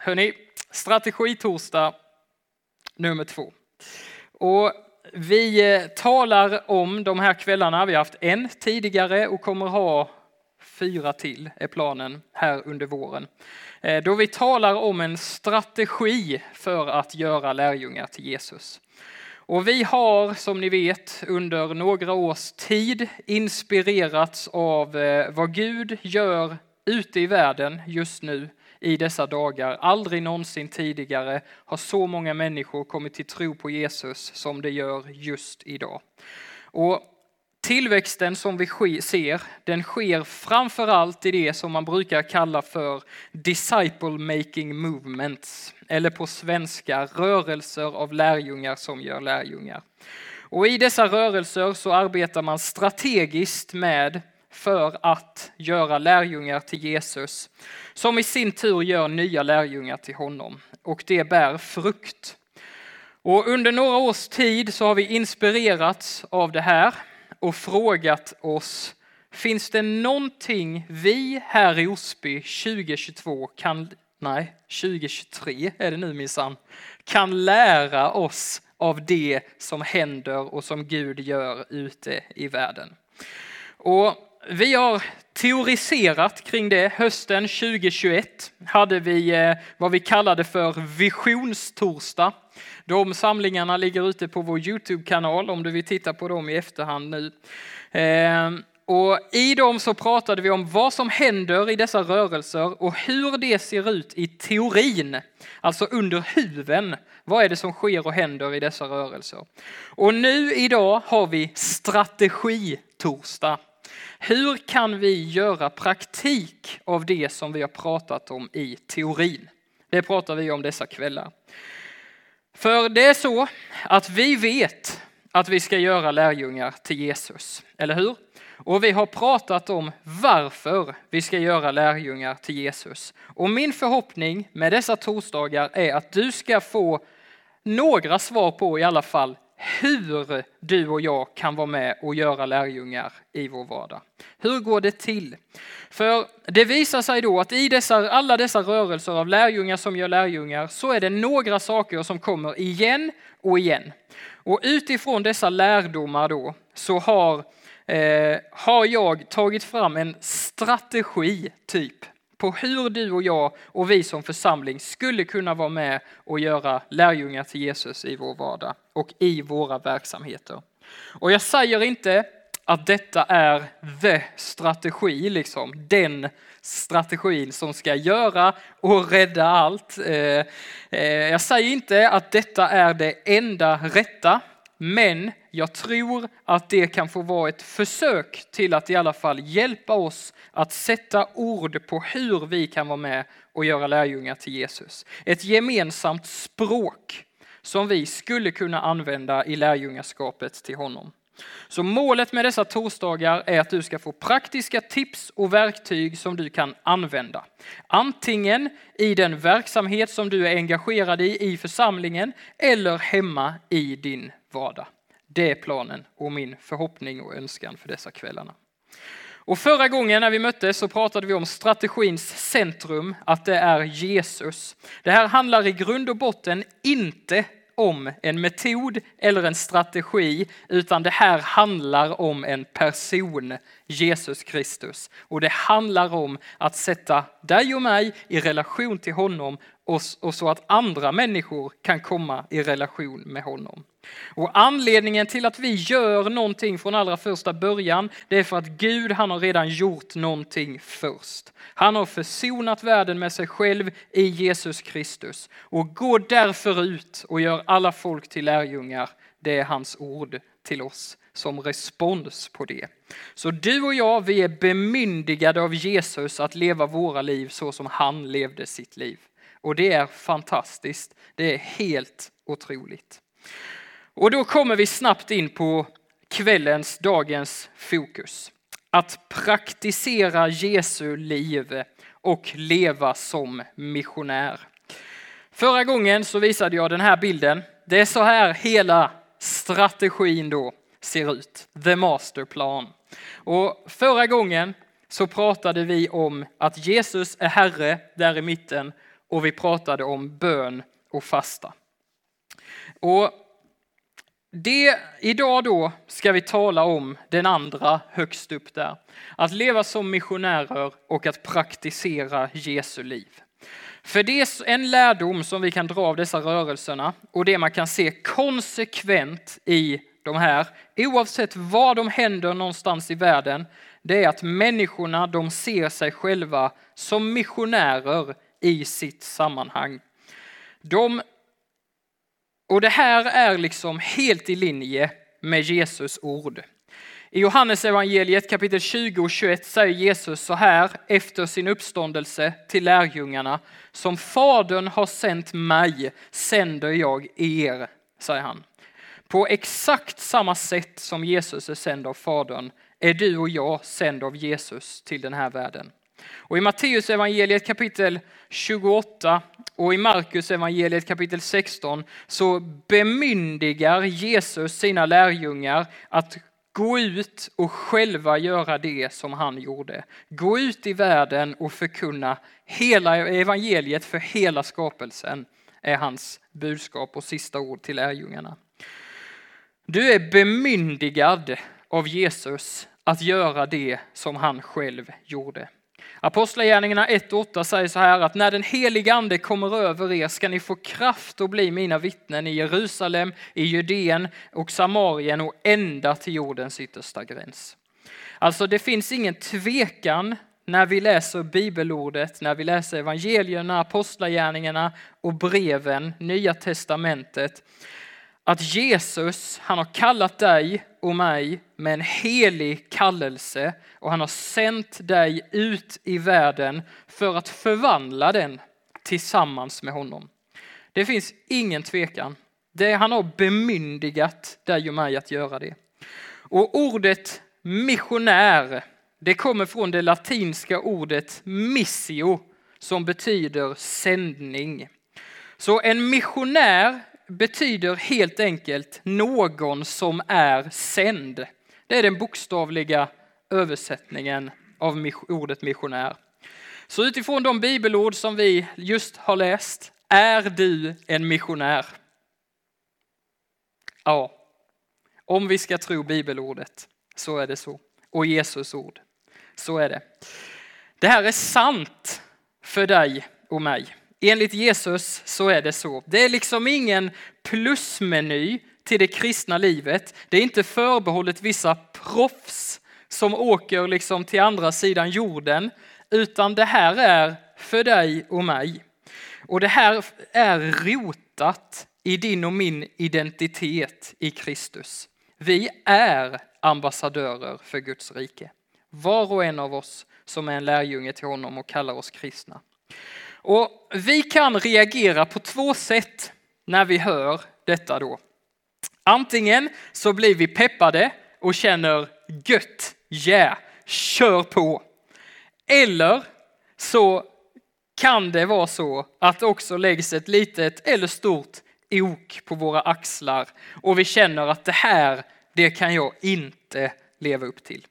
Hörni, strategitorsdag nummer två. Och vi eh, talar om de här kvällarna, vi har haft en tidigare och kommer ha fyra till är planen här under våren. Eh, då vi talar om en strategi för att göra lärjungar till Jesus. Och vi har, som ni vet, under några års tid inspirerats av eh, vad Gud gör ute i världen just nu i dessa dagar. Aldrig någonsin tidigare har så många människor kommit till tro på Jesus som det gör just idag. Och Tillväxten som vi ser, den sker framför allt i det som man brukar kalla för disciple making movements, eller på svenska rörelser av lärjungar som gör lärjungar. Och i dessa rörelser så arbetar man strategiskt med för att göra lärjungar till Jesus, som i sin tur gör nya lärjungar till honom. Och det bär frukt. Och under några års tid så har vi inspirerats av det här och frågat oss, finns det någonting vi här i Osby 2022 kan, nej 2023 är det nu minsann, kan lära oss av det som händer och som Gud gör ute i världen. Och vi har teoriserat kring det. Hösten 2021 hade vi eh, vad vi kallade för visionstorsdag. De samlingarna ligger ute på vår Youtube-kanal om du vill titta på dem i efterhand nu. Ehm, och I dem så pratade vi om vad som händer i dessa rörelser och hur det ser ut i teorin, alltså under huven. Vad är det som sker och händer i dessa rörelser? Och nu idag har vi strategitorsdag. Hur kan vi göra praktik av det som vi har pratat om i teorin? Det pratar vi om dessa kvällar. För det är så att vi vet att vi ska göra lärjungar till Jesus, eller hur? Och vi har pratat om varför vi ska göra lärjungar till Jesus. Och min förhoppning med dessa torsdagar är att du ska få några svar på i alla fall hur du och jag kan vara med och göra lärjungar i vår vardag. Hur går det till? För det visar sig då att i dessa, alla dessa rörelser av lärjungar som gör lärjungar så är det några saker som kommer igen och igen. Och utifrån dessa lärdomar då så har, eh, har jag tagit fram en strategi typ på hur du och jag och vi som församling skulle kunna vara med och göra lärjungar till Jesus i vår vardag och i våra verksamheter. Och jag säger inte att detta är the strategi, liksom den strategin som ska göra och rädda allt. Eh, eh, jag säger inte att detta är det enda rätta, men jag tror att det kan få vara ett försök till att i alla fall hjälpa oss att sätta ord på hur vi kan vara med och göra lärjungar till Jesus. Ett gemensamt språk som vi skulle kunna använda i lärjungaskapet till honom. Så målet med dessa torsdagar är att du ska få praktiska tips och verktyg som du kan använda. Antingen i den verksamhet som du är engagerad i i församlingen eller hemma i din vardag. Det är planen och min förhoppning och önskan för dessa kvällarna. Och förra gången när vi möttes så pratade vi om strategins centrum, att det är Jesus. Det här handlar i grund och botten inte om en metod eller en strategi, utan det här handlar om en person, Jesus Kristus. Och det handlar om att sätta dig och mig i relation till honom och, så att andra människor kan komma i relation med honom. Och anledningen till att vi gör någonting från allra första början, det är för att Gud han har redan gjort någonting först. Han har försonat världen med sig själv i Jesus Kristus och gå därför ut och gör alla folk till lärjungar. Det är hans ord till oss som respons på det. Så du och jag, vi är bemyndigade av Jesus att leva våra liv så som han levde sitt liv. Och det är fantastiskt. Det är helt otroligt. Och då kommer vi snabbt in på kvällens, dagens fokus. Att praktisera Jesu liv och leva som missionär. Förra gången så visade jag den här bilden. Det är så här hela strategin då ser ut. The masterplan. Och förra gången så pratade vi om att Jesus är Herre där i mitten och vi pratade om bön och fasta. Och det, idag då ska vi tala om den andra högst upp där. Att leva som missionärer och att praktisera Jesu liv. För det är en lärdom som vi kan dra av dessa rörelserna och det man kan se konsekvent i de här, oavsett var de händer någonstans i världen, det är att människorna de ser sig själva som missionärer i sitt sammanhang. De, och det här är liksom helt i linje med Jesus ord. I Johannes evangeliet kapitel 20 och 21 säger Jesus så här efter sin uppståndelse till lärjungarna. Som Fadern har sänt mig sänder jag er, säger han. På exakt samma sätt som Jesus är sänd av Fadern är du och jag sänd av Jesus till den här världen. Och i Matteus evangeliet kapitel 28 och i Markus evangeliet kapitel 16 så bemyndigar Jesus sina lärjungar att gå ut och själva göra det som han gjorde. Gå ut i världen och förkunna hela evangeliet för hela skapelsen är hans budskap och sista ord till lärjungarna. Du är bemyndigad av Jesus att göra det som han själv gjorde. Apostlagärningarna 1.8 säger så här att när den helige ande kommer över er ska ni få kraft att bli mina vittnen i Jerusalem, i Judeen och Samarien och ända till jordens yttersta gräns. Alltså det finns ingen tvekan när vi läser bibelordet, när vi läser evangelierna, apostlagärningarna och breven, Nya testamentet, att Jesus, han har kallat dig och mig med en helig kallelse och han har sänt dig ut i världen för att förvandla den tillsammans med honom. Det finns ingen tvekan. Det, han har bemyndigat dig och mig att göra det. Och ordet missionär, det kommer från det latinska ordet missio som betyder sändning. Så en missionär betyder helt enkelt någon som är sänd. Det är den bokstavliga översättningen av ordet missionär. Så utifrån de bibelord som vi just har läst, är du en missionär? Ja, om vi ska tro bibelordet så är det så. Och Jesus ord, så är det. Det här är sant för dig och mig. Enligt Jesus så är det så. Det är liksom ingen plusmeny till det kristna livet. Det är inte förbehållet vissa proffs som åker liksom till andra sidan jorden, utan det här är för dig och mig. Och det här är rotat i din och min identitet i Kristus. Vi är ambassadörer för Guds rike. Var och en av oss som är en lärjunge till honom och kallar oss kristna. Och vi kan reagera på två sätt när vi hör detta då. Antingen så blir vi peppade och känner gött, yeah, kör på. Eller så kan det vara så att det också läggs ett litet eller stort ok på våra axlar och vi känner att det här, det kan jag inte leva upp till.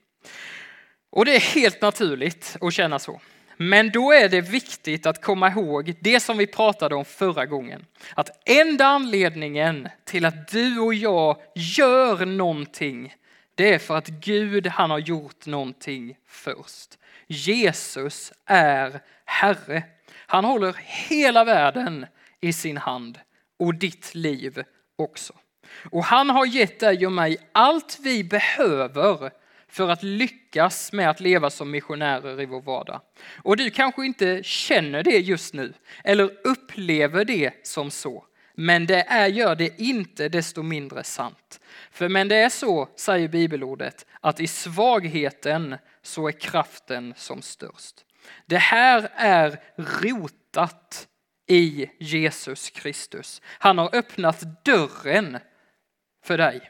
Och det är helt naturligt att känna så. Men då är det viktigt att komma ihåg det som vi pratade om förra gången. Att enda anledningen till att du och jag gör någonting, det är för att Gud han har gjort någonting först. Jesus är Herre. Han håller hela världen i sin hand och ditt liv också. Och han har gett dig och mig allt vi behöver för att lyckas med att leva som missionärer i vår vardag. Och du kanske inte känner det just nu eller upplever det som så. Men det är, gör det inte desto mindre sant. För men det är så, säger bibelordet, att i svagheten så är kraften som störst. Det här är rotat i Jesus Kristus. Han har öppnat dörren för dig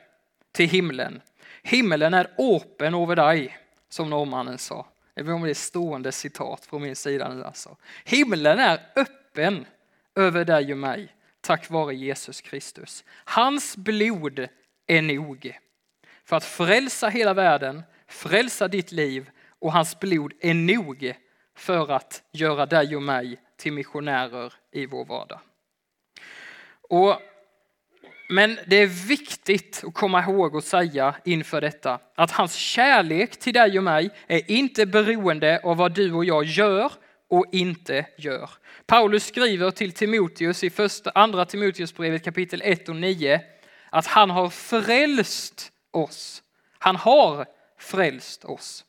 till himlen Himmelen är öppen över dig, som norrmannen sa. Det är ett stående citat från min sida nu alltså. Himlen är öppen över dig och mig tack vare Jesus Kristus. Hans blod är nog för att frälsa hela världen, frälsa ditt liv och hans blod är nog för att göra dig och mig till missionärer i vår vardag. Och, men det är viktigt att komma ihåg och säga inför detta att hans kärlek till dig och mig är inte beroende av vad du och jag gör och inte gör. Paulus skriver till Timoteus i första, andra Timoteusbrevet kapitel 1 och 9 att han har frälst oss. Han har frälst oss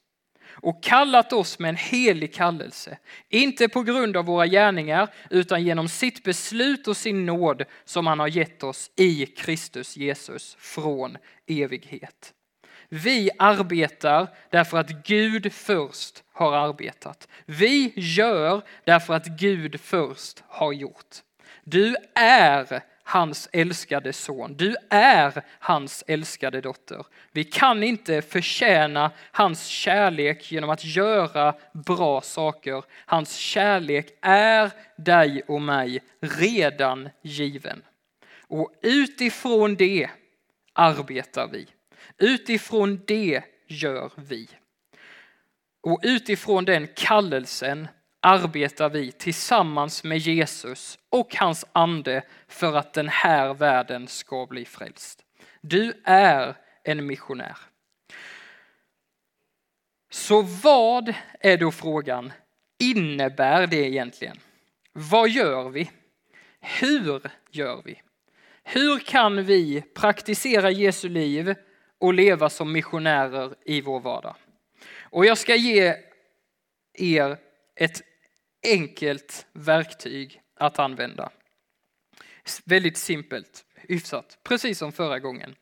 och kallat oss med en helig kallelse, inte på grund av våra gärningar utan genom sitt beslut och sin nåd som han har gett oss i Kristus Jesus från evighet. Vi arbetar därför att Gud först har arbetat. Vi gör därför att Gud först har gjort. Du är hans älskade son. Du är hans älskade dotter. Vi kan inte förtjäna hans kärlek genom att göra bra saker. Hans kärlek är dig och mig redan given. Och utifrån det arbetar vi. Utifrån det gör vi. Och utifrån den kallelsen arbetar vi tillsammans med Jesus och hans ande för att den här världen ska bli frälst. Du är en missionär. Så vad är då frågan, innebär det egentligen? Vad gör vi? Hur gör vi? Hur kan vi praktisera Jesu liv och leva som missionärer i vår vardag? Och jag ska ge er ett enkelt verktyg att använda. Väldigt simpelt, hyfsat, precis som förra gången.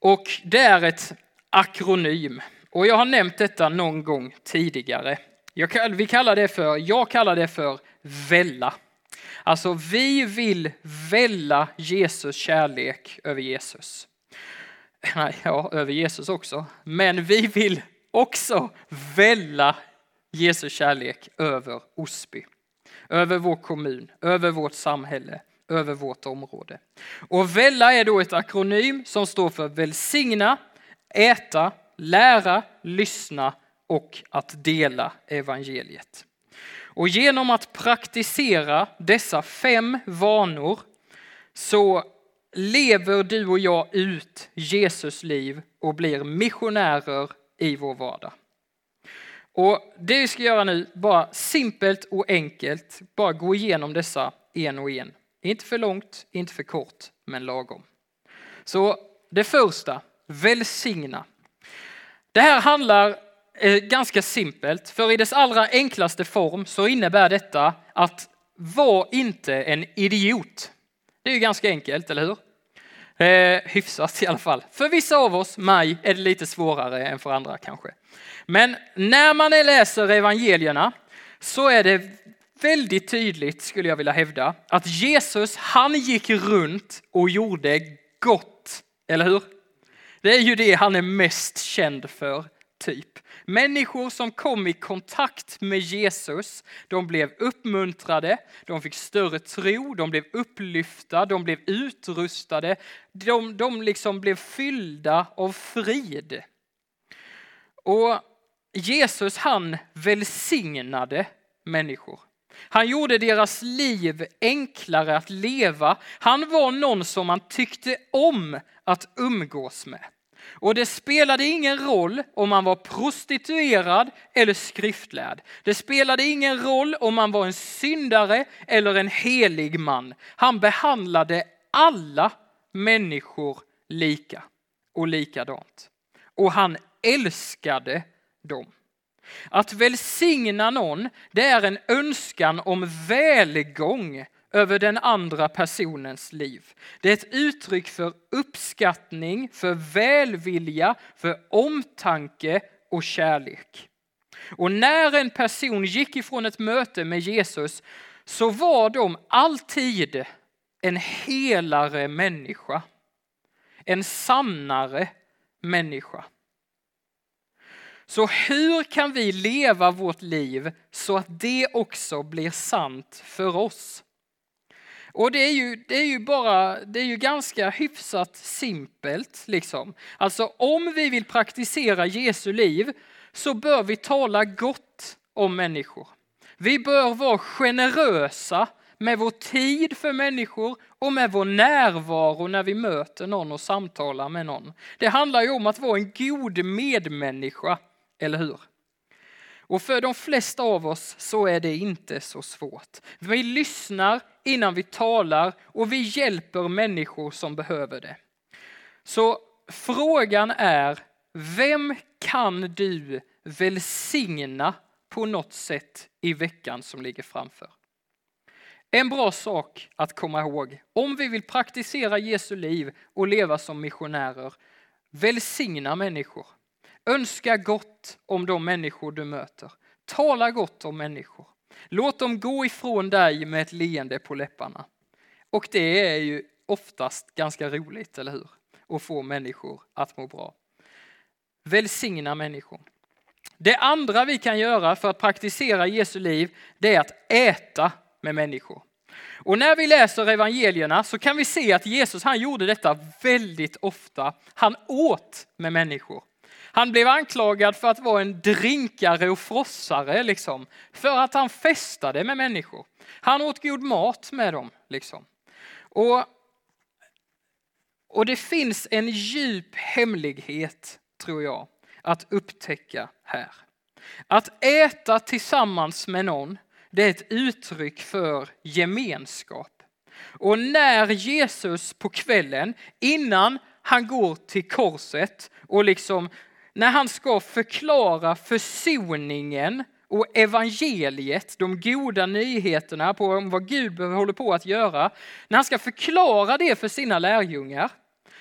Och det är ett akronym. Och jag har nämnt detta någon gång tidigare. Jag, vi kallar det för, jag kallar det för välla. Alltså vi vill välla Jesus kärlek över Jesus. Ja, över Jesus också. Men vi vill också välla Jesu kärlek över Osby, över vår kommun, över vårt samhälle, över vårt område. Och VELLA är då ett akronym som står för välsigna, äta, lära, lyssna och att dela evangeliet. Och genom att praktisera dessa fem vanor så lever du och jag ut Jesus liv och blir missionärer i vår vardag. Och det vi ska göra nu, bara simpelt och enkelt, bara gå igenom dessa en och en. Inte för långt, inte för kort, men lagom. Så det första, välsigna. Det här handlar eh, ganska simpelt, för i dess allra enklaste form så innebär detta att var inte en idiot. Det är ju ganska enkelt, eller hur? Eh, hyfsat i alla fall. För vissa av oss, mig, är det lite svårare än för andra kanske. Men när man läser evangelierna så är det väldigt tydligt, skulle jag vilja hävda, att Jesus han gick runt och gjorde gott. Eller hur? Det är ju det han är mest känd för, typ. Människor som kom i kontakt med Jesus, de blev uppmuntrade, de fick större tro, de blev upplyfta, de blev utrustade, de, de liksom blev fyllda av frid. Och Jesus han välsignade människor. Han gjorde deras liv enklare att leva. Han var någon som man tyckte om att umgås med. Och det spelade ingen roll om man var prostituerad eller skriftlärd. Det spelade ingen roll om man var en syndare eller en helig man. Han behandlade alla människor lika och likadant. Och han älskade dem. Att välsigna någon, det är en önskan om välgång över den andra personens liv. Det är ett uttryck för uppskattning, för välvilja, för omtanke och kärlek. Och när en person gick ifrån ett möte med Jesus så var de alltid en helare människa. En sannare människa. Så hur kan vi leva vårt liv så att det också blir sant för oss? Och det är ju, det är ju bara, det är ju ganska hyfsat simpelt liksom. Alltså om vi vill praktisera Jesu liv så bör vi tala gott om människor. Vi bör vara generösa med vår tid för människor och med vår närvaro när vi möter någon och samtalar med någon. Det handlar ju om att vara en god medmänniska, eller hur? Och för de flesta av oss så är det inte så svårt. Vi lyssnar innan vi talar och vi hjälper människor som behöver det. Så frågan är, vem kan du välsigna på något sätt i veckan som ligger framför? En bra sak att komma ihåg om vi vill praktisera Jesu liv och leva som missionärer, välsigna människor. Önska gott om de människor du möter. Tala gott om människor. Låt dem gå ifrån dig med ett leende på läpparna. Och det är ju oftast ganska roligt, eller hur? Att få människor att må bra. Välsigna människor. Det andra vi kan göra för att praktisera Jesu liv, det är att äta med människor. Och när vi läser evangelierna så kan vi se att Jesus han gjorde detta väldigt ofta. Han åt med människor. Han blev anklagad för att vara en drinkare och frossare, liksom, för att han festade med människor. Han åt god mat med dem. Liksom. Och, och det finns en djup hemlighet, tror jag, att upptäcka här. Att äta tillsammans med någon, det är ett uttryck för gemenskap. Och när Jesus på kvällen, innan han går till korset och liksom när han ska förklara försoningen och evangeliet, de goda nyheterna på vad Gud håller på att göra. När han ska förklara det för sina lärjungar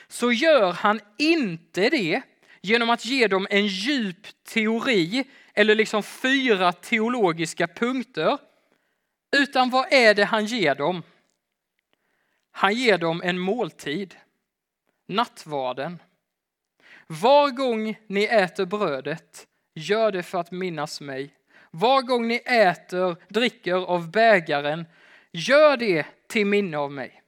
så gör han inte det genom att ge dem en djup teori eller liksom fyra teologiska punkter. Utan vad är det han ger dem? Han ger dem en måltid, nattvarden. Var gång ni äter brödet, gör det för att minnas mig. Var gång ni äter, dricker av bägaren, gör det till minne av mig.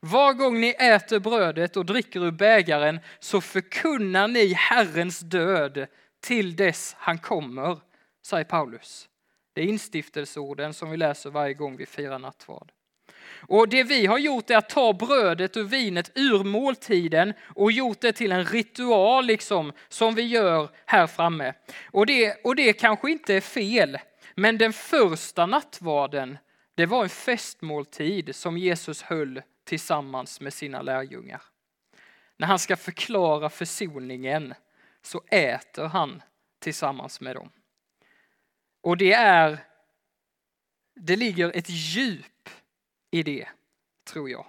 Var gång ni äter brödet och dricker ur bägaren så förkunnar ni Herrens död till dess han kommer, säger Paulus. Det är instiftelseorden som vi läser varje gång vi firar nattvard. Och det vi har gjort är att ta brödet och vinet ur måltiden och gjort det till en ritual liksom, som vi gör här framme. Och det, och det kanske inte är fel, men den första nattvarden, det var en festmåltid som Jesus höll tillsammans med sina lärjungar. När han ska förklara försoningen så äter han tillsammans med dem. Och det är, det ligger ett djup i det, tror jag.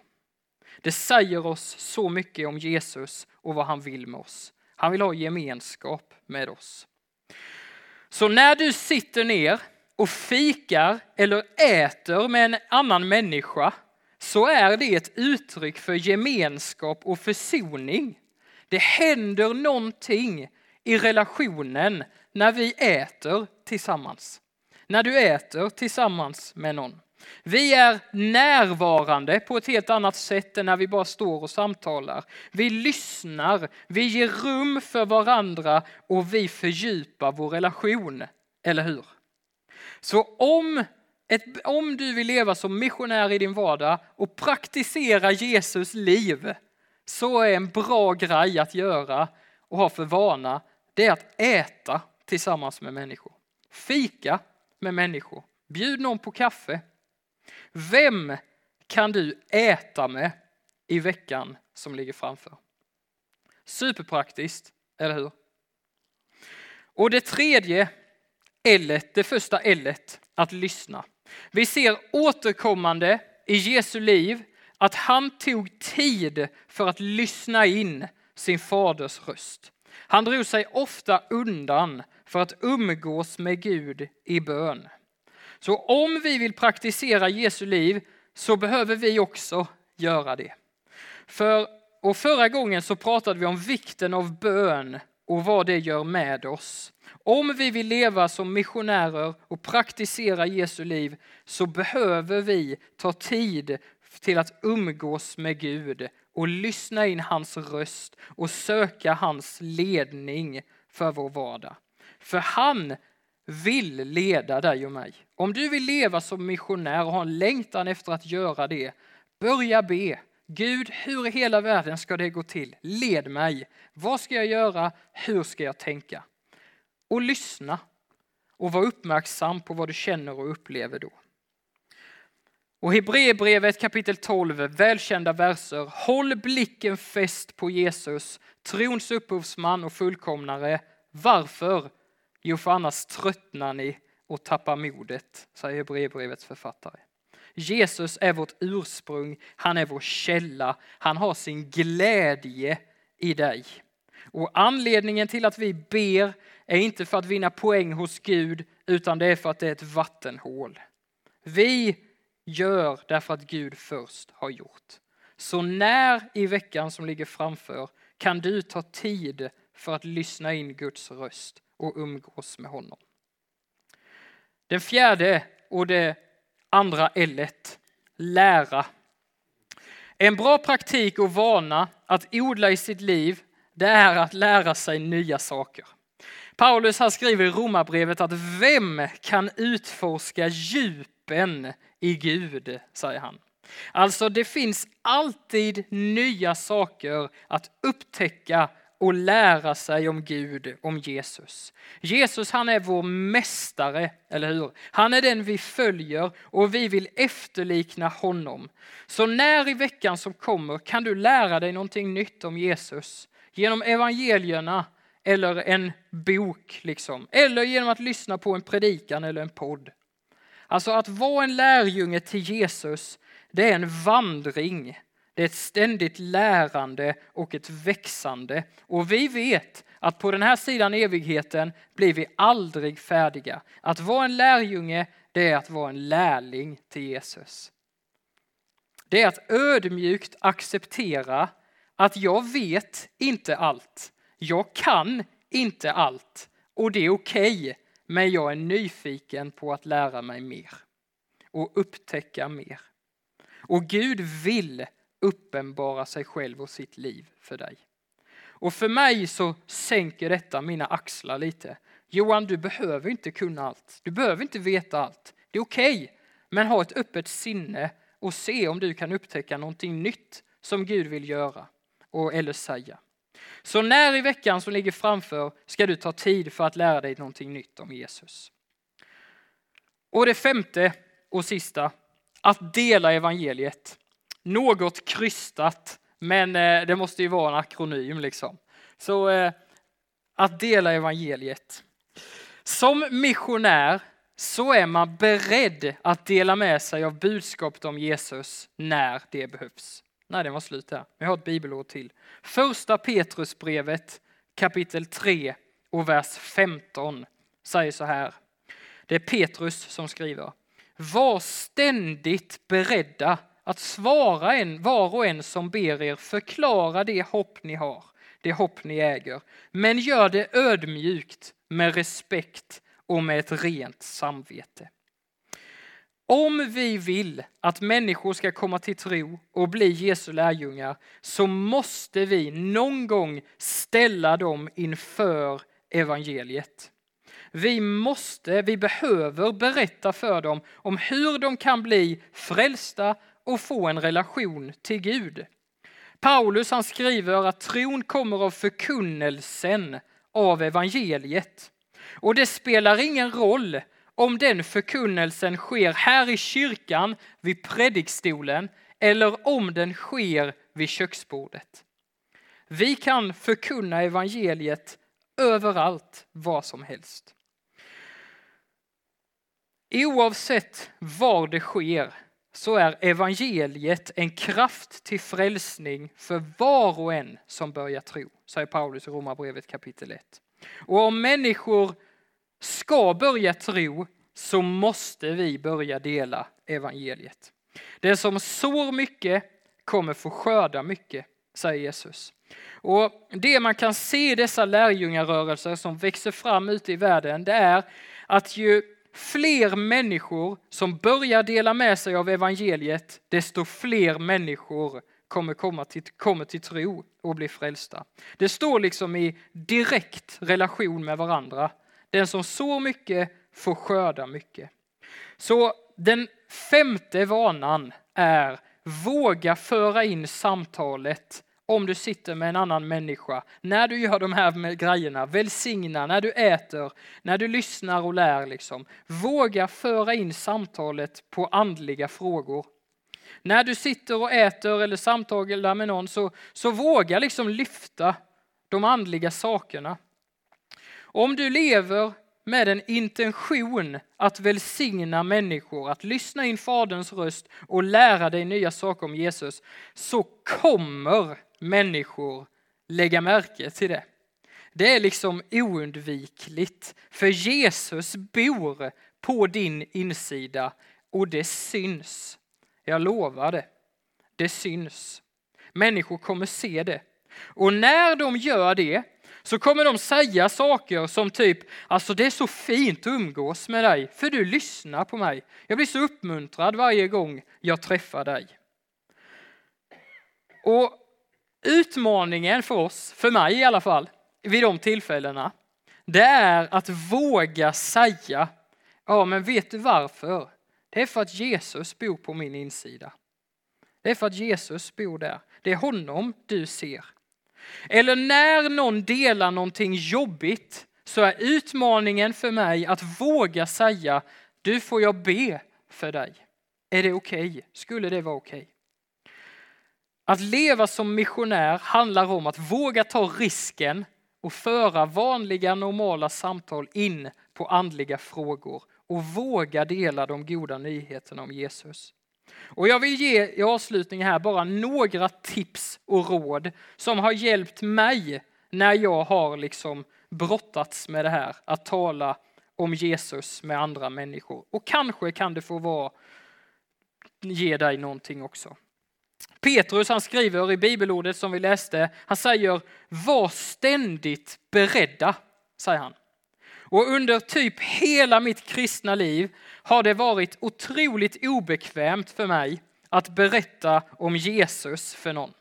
Det säger oss så mycket om Jesus och vad han vill med oss. Han vill ha gemenskap med oss. Så när du sitter ner och fikar eller äter med en annan människa så är det ett uttryck för gemenskap och försoning. Det händer någonting i relationen när vi äter tillsammans. När du äter tillsammans med någon. Vi är närvarande på ett helt annat sätt än när vi bara står och samtalar. Vi lyssnar, vi ger rum för varandra och vi fördjupar vår relation. Eller hur? Så om, ett, om du vill leva som missionär i din vardag och praktisera Jesus liv så är en bra grej att göra och ha för vana det är att äta tillsammans med människor. Fika med människor. Bjud någon på kaffe. Vem kan du äta med i veckan som ligger framför? Superpraktiskt, eller hur? Och det tredje L, det första L, att lyssna. Vi ser återkommande i Jesu liv att han tog tid för att lyssna in sin faders röst. Han drog sig ofta undan för att umgås med Gud i bön. Så om vi vill praktisera Jesu liv så behöver vi också göra det. För, och förra gången så pratade vi om vikten av bön och vad det gör med oss. Om vi vill leva som missionärer och praktisera Jesu liv så behöver vi ta tid till att umgås med Gud och lyssna in hans röst och söka hans ledning för vår vardag. För han vill leda dig och mig om du vill leva som missionär och har en längtan efter att göra det, börja be. Gud, hur i hela världen ska det gå till? Led mig. Vad ska jag göra? Hur ska jag tänka? Och lyssna och var uppmärksam på vad du känner och upplever då. Och Hebreerbrevet kapitel 12, välkända verser. Håll blicken fäst på Jesus, trons upphovsman och fullkomnare. Varför? Jo, för annars tröttnar ni och tappar modet, säger Hebreerbrevets författare. Jesus är vårt ursprung, han är vår källa, han har sin glädje i dig. Och anledningen till att vi ber är inte för att vinna poäng hos Gud, utan det är för att det är ett vattenhål. Vi gör därför att Gud först har gjort. Så när i veckan som ligger framför kan du ta tid för att lyssna in Guds röst och umgås med honom. Den fjärde och det andra L, lära. En bra praktik och vana att odla i sitt liv, det är att lära sig nya saker. Paulus här skriver i Romarbrevet att vem kan utforska djupen i Gud, säger han. Alltså det finns alltid nya saker att upptäcka och lära sig om Gud, om Jesus. Jesus han är vår mästare, eller hur? Han är den vi följer och vi vill efterlikna honom. Så när i veckan som kommer kan du lära dig någonting nytt om Jesus genom evangelierna eller en bok, liksom. eller genom att lyssna på en predikan eller en podd. Alltså att vara en lärjunge till Jesus, det är en vandring. Det är ett ständigt lärande och ett växande. Och vi vet att på den här sidan evigheten blir vi aldrig färdiga. Att vara en lärjunge, det är att vara en lärling till Jesus. Det är att ödmjukt acceptera att jag vet inte allt. Jag kan inte allt och det är okej, okay, men jag är nyfiken på att lära mig mer och upptäcka mer. Och Gud vill uppenbara sig själv och sitt liv för dig. Och för mig så sänker detta mina axlar lite. Johan, du behöver inte kunna allt. Du behöver inte veta allt. Det är okej, okay, men ha ett öppet sinne och se om du kan upptäcka någonting nytt som Gud vill göra och, eller säga. Så när i veckan som ligger framför ska du ta tid för att lära dig någonting nytt om Jesus. Och det femte och sista, att dela evangeliet. Något krystat, men eh, det måste ju vara en akronym liksom. Så eh, att dela evangeliet. Som missionär så är man beredd att dela med sig av budskapet om Jesus när det behövs. Nej, den var slut där. Vi har ett bibelord till. Första Petrusbrevet kapitel 3 och vers 15 säger så här. Det är Petrus som skriver. Var ständigt beredda att svara en, var och en som ber er förklara det hopp ni har, det hopp ni äger. Men gör det ödmjukt, med respekt och med ett rent samvete. Om vi vill att människor ska komma till tro och bli Jesu lärjungar så måste vi någon gång ställa dem inför evangeliet. Vi måste, vi behöver berätta för dem om hur de kan bli frälsta och få en relation till Gud. Paulus han skriver att tron kommer av förkunnelsen av evangeliet. Och det spelar ingen roll om den förkunnelsen sker här i kyrkan vid predikstolen eller om den sker vid köksbordet. Vi kan förkunna evangeliet överallt, vad som helst. Oavsett var det sker så är evangeliet en kraft till frälsning för var och en som börjar tro, säger Paulus i Romarbrevet kapitel 1. Och om människor ska börja tro så måste vi börja dela evangeliet. Den som sår mycket kommer få skörda mycket, säger Jesus. Och Det man kan se i dessa lärjungarörelser som växer fram ute i världen, det är att ju fler människor som börjar dela med sig av evangeliet, desto fler människor kommer komma till, kommer till tro och bli frälsta. Det står liksom i direkt relation med varandra. Den som sår mycket får skörda mycket. Så den femte vanan är våga föra in samtalet om du sitter med en annan människa, när du gör de här grejerna, välsigna, när du äter, när du lyssnar och lär. Liksom. Våga föra in samtalet på andliga frågor. När du sitter och äter eller samtalar med någon så, så våga liksom lyfta de andliga sakerna. Om du lever med en intention att välsigna människor, att lyssna in Faderns röst och lära dig nya saker om Jesus, så kommer människor lägga märke till det. Det är liksom oundvikligt, för Jesus bor på din insida och det syns. Jag lovar det. Det syns. Människor kommer se det. Och när de gör det så kommer de säga saker som typ, alltså det är så fint att umgås med dig, för du lyssnar på mig. Jag blir så uppmuntrad varje gång jag träffar dig. Och utmaningen för oss, för mig i alla fall, vid de tillfällena, det är att våga säga, ja men vet du varför? Det är för att Jesus bor på min insida. Det är för att Jesus bor där. Det är honom du ser. Eller när någon delar någonting jobbigt så är utmaningen för mig att våga säga, du får jag be för dig. Är det okej? Okay? Skulle det vara okej? Okay? Att leva som missionär handlar om att våga ta risken och föra vanliga normala samtal in på andliga frågor och våga dela de goda nyheterna om Jesus. Och jag vill ge i avslutningen här bara några tips och råd som har hjälpt mig när jag har liksom brottats med det här, att tala om Jesus med andra människor. Och kanske kan det få vara, ge dig någonting också. Petrus han skriver i bibelordet som vi läste, han säger var ständigt beredda, säger han. Och under typ hela mitt kristna liv har det varit otroligt obekvämt för mig att berätta om Jesus för någon.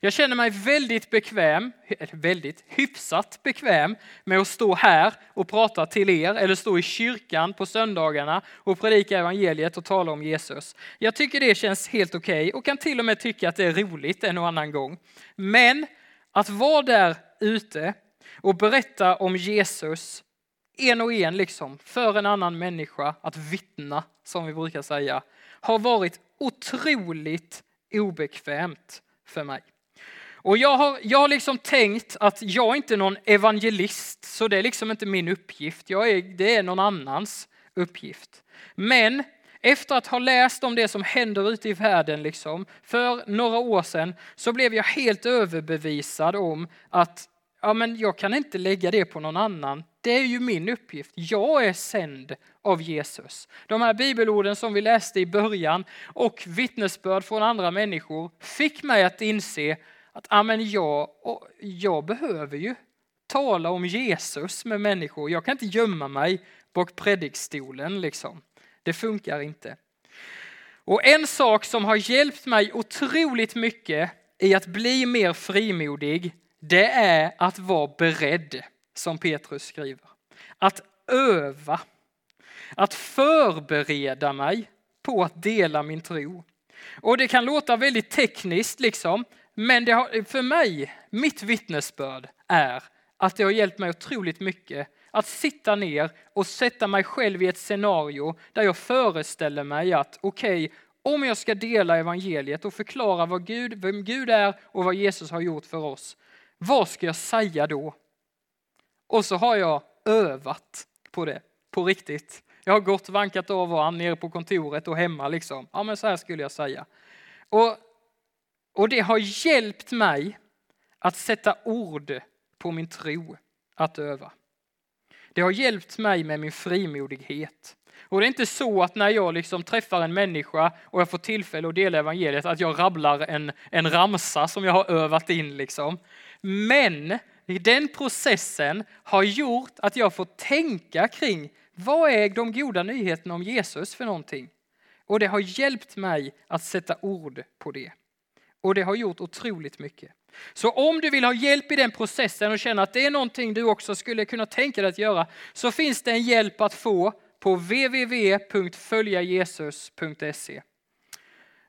Jag känner mig väldigt bekväm, väldigt hyfsat bekväm med att stå här och prata till er eller stå i kyrkan på söndagarna och predika evangeliet och tala om Jesus. Jag tycker det känns helt okej okay och kan till och med tycka att det är roligt en och annan gång. Men att vara där ute och berätta om Jesus en och en liksom, för en annan människa att vittna, som vi brukar säga, har varit otroligt obekvämt för mig. Och jag har, jag har liksom tänkt att jag inte är någon evangelist, så det är liksom inte min uppgift. Jag är, det är någon annans uppgift. Men efter att ha läst om det som händer ute i världen liksom, för några år sedan så blev jag helt överbevisad om att ja, men jag kan inte lägga det på någon annan. Det är ju min uppgift. Jag är sänd av Jesus. De här bibelorden som vi läste i början och vittnesbörd från andra människor fick mig att inse att amen, jag, jag behöver ju tala om Jesus med människor. Jag kan inte gömma mig bak predikstolen liksom. Det funkar inte. Och en sak som har hjälpt mig otroligt mycket i att bli mer frimodig, det är att vara beredd, som Petrus skriver. Att öva, att förbereda mig på att dela min tro. Och det kan låta väldigt tekniskt liksom, men det har, för mig, mitt vittnesbörd är att det har hjälpt mig otroligt mycket att sitta ner och sätta mig själv i ett scenario där jag föreställer mig att okej, okay, om jag ska dela evangeliet och förklara vad Gud, vem Gud är och vad Jesus har gjort för oss, vad ska jag säga då? Och så har jag övat på det, på riktigt. Jag har gått vankat av och an nere på kontoret och hemma liksom. Ja men så här skulle jag säga. Och och det har hjälpt mig att sätta ord på min tro att öva. Det har hjälpt mig med min frimodighet. Och det är inte så att när jag liksom träffar en människa och jag får tillfälle att dela evangeliet att jag rabblar en, en ramsa som jag har övat in. Liksom. Men den processen har gjort att jag får tänka kring vad är de goda nyheterna om Jesus för någonting? Och det har hjälpt mig att sätta ord på det. Och det har gjort otroligt mycket. Så om du vill ha hjälp i den processen och känner att det är någonting du också skulle kunna tänka dig att göra så finns det en hjälp att få på www.följajesus.se.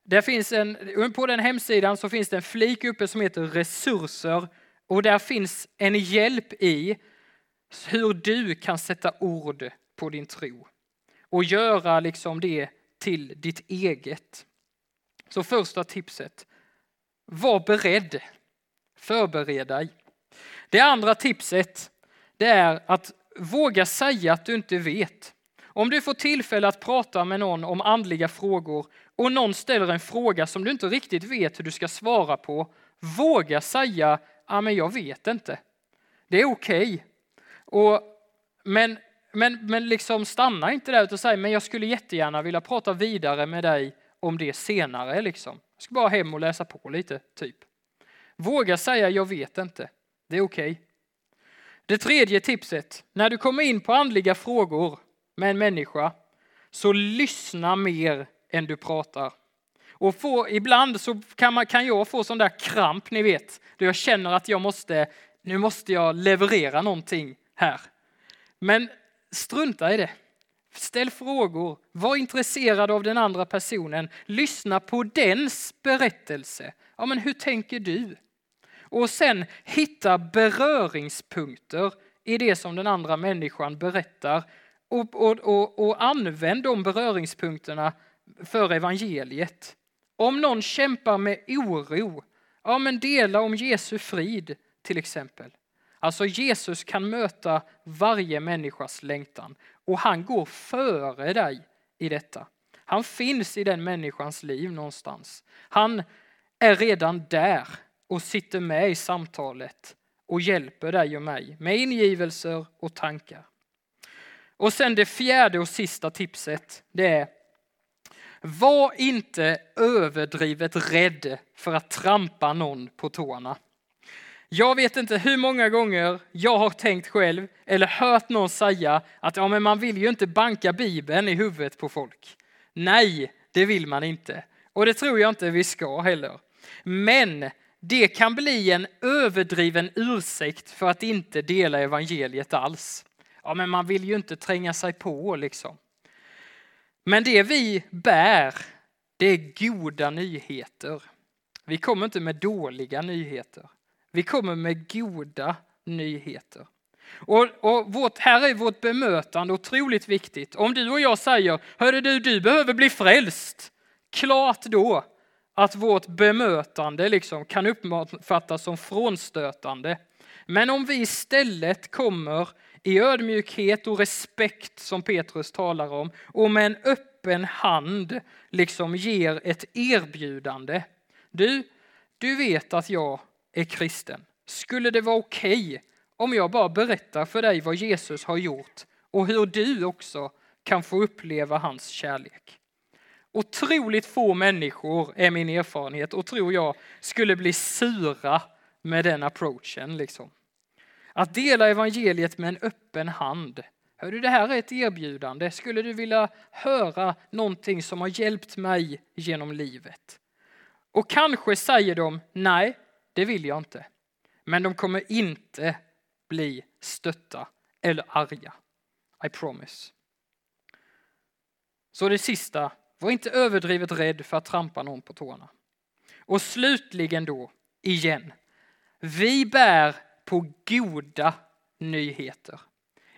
Där finns en, på den hemsidan så finns det en flik uppe som heter resurser och där finns en hjälp i hur du kan sätta ord på din tro och göra liksom det till ditt eget. Så första tipset, var beredd. Förbered dig. Det andra tipset det är att våga säga att du inte vet. Om du får tillfälle att prata med någon om andliga frågor och någon ställer en fråga som du inte riktigt vet hur du ska svara på, våga säga ja, men jag vet inte. Det är okej. Okay. Men, men, men liksom stanna inte där utan säg men jag skulle jättegärna vilja prata vidare med dig om det senare. Liksom. Jag ska bara hem och läsa på lite, typ. Våga säga jag vet inte. Det är okej. Okay. Det tredje tipset, när du kommer in på andliga frågor med en människa, så lyssna mer än du pratar. Och få, ibland så kan, man, kan jag få sån där kramp, ni vet, då jag känner att jag måste, nu måste jag leverera någonting här. Men strunta i det. Ställ frågor, var intresserad av den andra personen, lyssna på dens berättelse. Ja, men hur tänker du? Och sen hitta beröringspunkter i det som den andra människan berättar och, och, och, och använd de beröringspunkterna för evangeliet. Om någon kämpar med oro, ja men dela om Jesu frid till exempel. Alltså Jesus kan möta varje människas längtan och han går före dig i detta. Han finns i den människans liv någonstans. Han är redan där och sitter med i samtalet och hjälper dig och mig med ingivelser och tankar. Och sen det fjärde och sista tipset, det är var inte överdrivet rädd för att trampa någon på tårna. Jag vet inte hur många gånger jag har tänkt själv eller hört någon säga att ja, men man vill ju inte banka Bibeln i huvudet på folk. Nej, det vill man inte. Och det tror jag inte vi ska heller. Men det kan bli en överdriven ursäkt för att inte dela evangeliet alls. Ja, men man vill ju inte tränga sig på liksom. Men det vi bär, det är goda nyheter. Vi kommer inte med dåliga nyheter. Vi kommer med goda nyheter. Och, och vårt, här är vårt bemötande otroligt viktigt. Om du och jag säger, hörru du, du behöver bli frälst. Klart då att vårt bemötande liksom kan uppfattas som frånstötande. Men om vi istället kommer i ödmjukhet och respekt som Petrus talar om och med en öppen hand liksom ger ett erbjudande. Du, du vet att jag är kristen. Skulle det vara okej okay om jag bara berättar för dig vad Jesus har gjort och hur du också kan få uppleva hans kärlek? Otroligt få människor, är min erfarenhet, och tror jag skulle bli sura med den approachen. Liksom. Att dela evangeliet med en öppen hand. Hör du, det här är ett erbjudande. Skulle du vilja höra någonting som har hjälpt mig genom livet? Och kanske säger de, nej, det vill jag inte. Men de kommer inte bli stötta eller arga. I promise. Så det sista var inte överdrivet rädd för att trampa någon på tårna. Och slutligen då, igen. Vi bär på goda nyheter,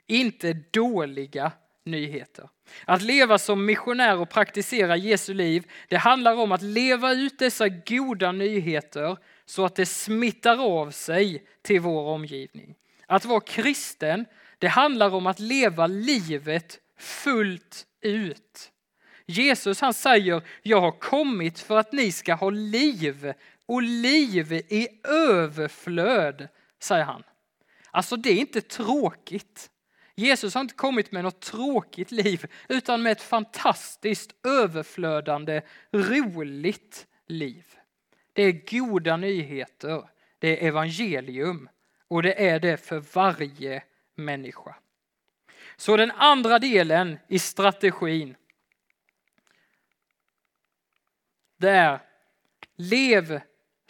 inte dåliga nyheter. Att leva som missionär och praktisera Jesu liv, det handlar om att leva ut dessa goda nyheter så att det smittar av sig till vår omgivning. Att vara kristen, det handlar om att leva livet fullt ut. Jesus han säger, jag har kommit för att ni ska ha liv och liv i överflöd, säger han. Alltså det är inte tråkigt. Jesus har inte kommit med något tråkigt liv utan med ett fantastiskt överflödande, roligt liv. Det är goda nyheter, det är evangelium och det är det för varje människa. Så den andra delen i strategin det är lev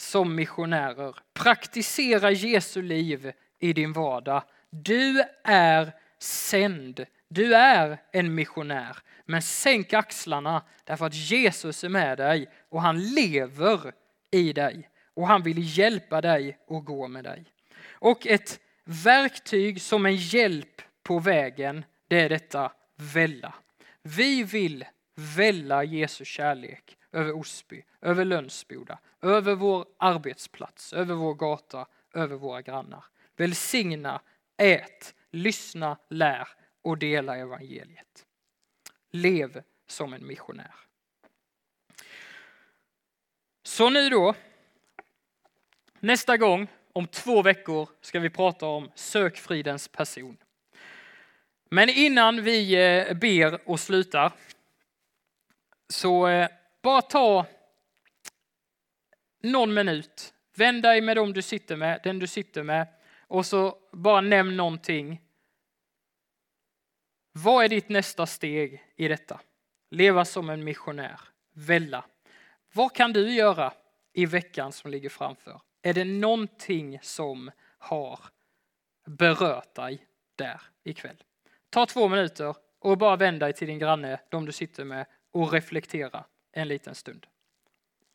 som missionärer. Praktisera Jesu liv i din vardag. Du är sänd Du är en missionär, men sänk axlarna därför att Jesus är med dig och han lever i dig och han vill hjälpa dig och gå med dig. Och ett verktyg som en hjälp på vägen, det är detta välla. Vi vill välla Jesu kärlek över Osby, över Lönsboda, över vår arbetsplats, över vår gata, över våra grannar. Välsigna, ät, lyssna, lär och dela evangeliet. Lev som en missionär. Så nu då, nästa gång om två veckor ska vi prata om sökfridens person. Men innan vi eh, ber och slutar så eh, bara ta någon minut, vänd dig med dem du sitter med, den du sitter med och så bara nämn någonting. Vad är ditt nästa steg i detta? Leva som en missionär, välla. Vad kan du göra i veckan som ligger framför? Är det någonting som har berört dig där ikväll? Ta två minuter och bara vänd dig till din granne, de du sitter med och reflektera en liten stund.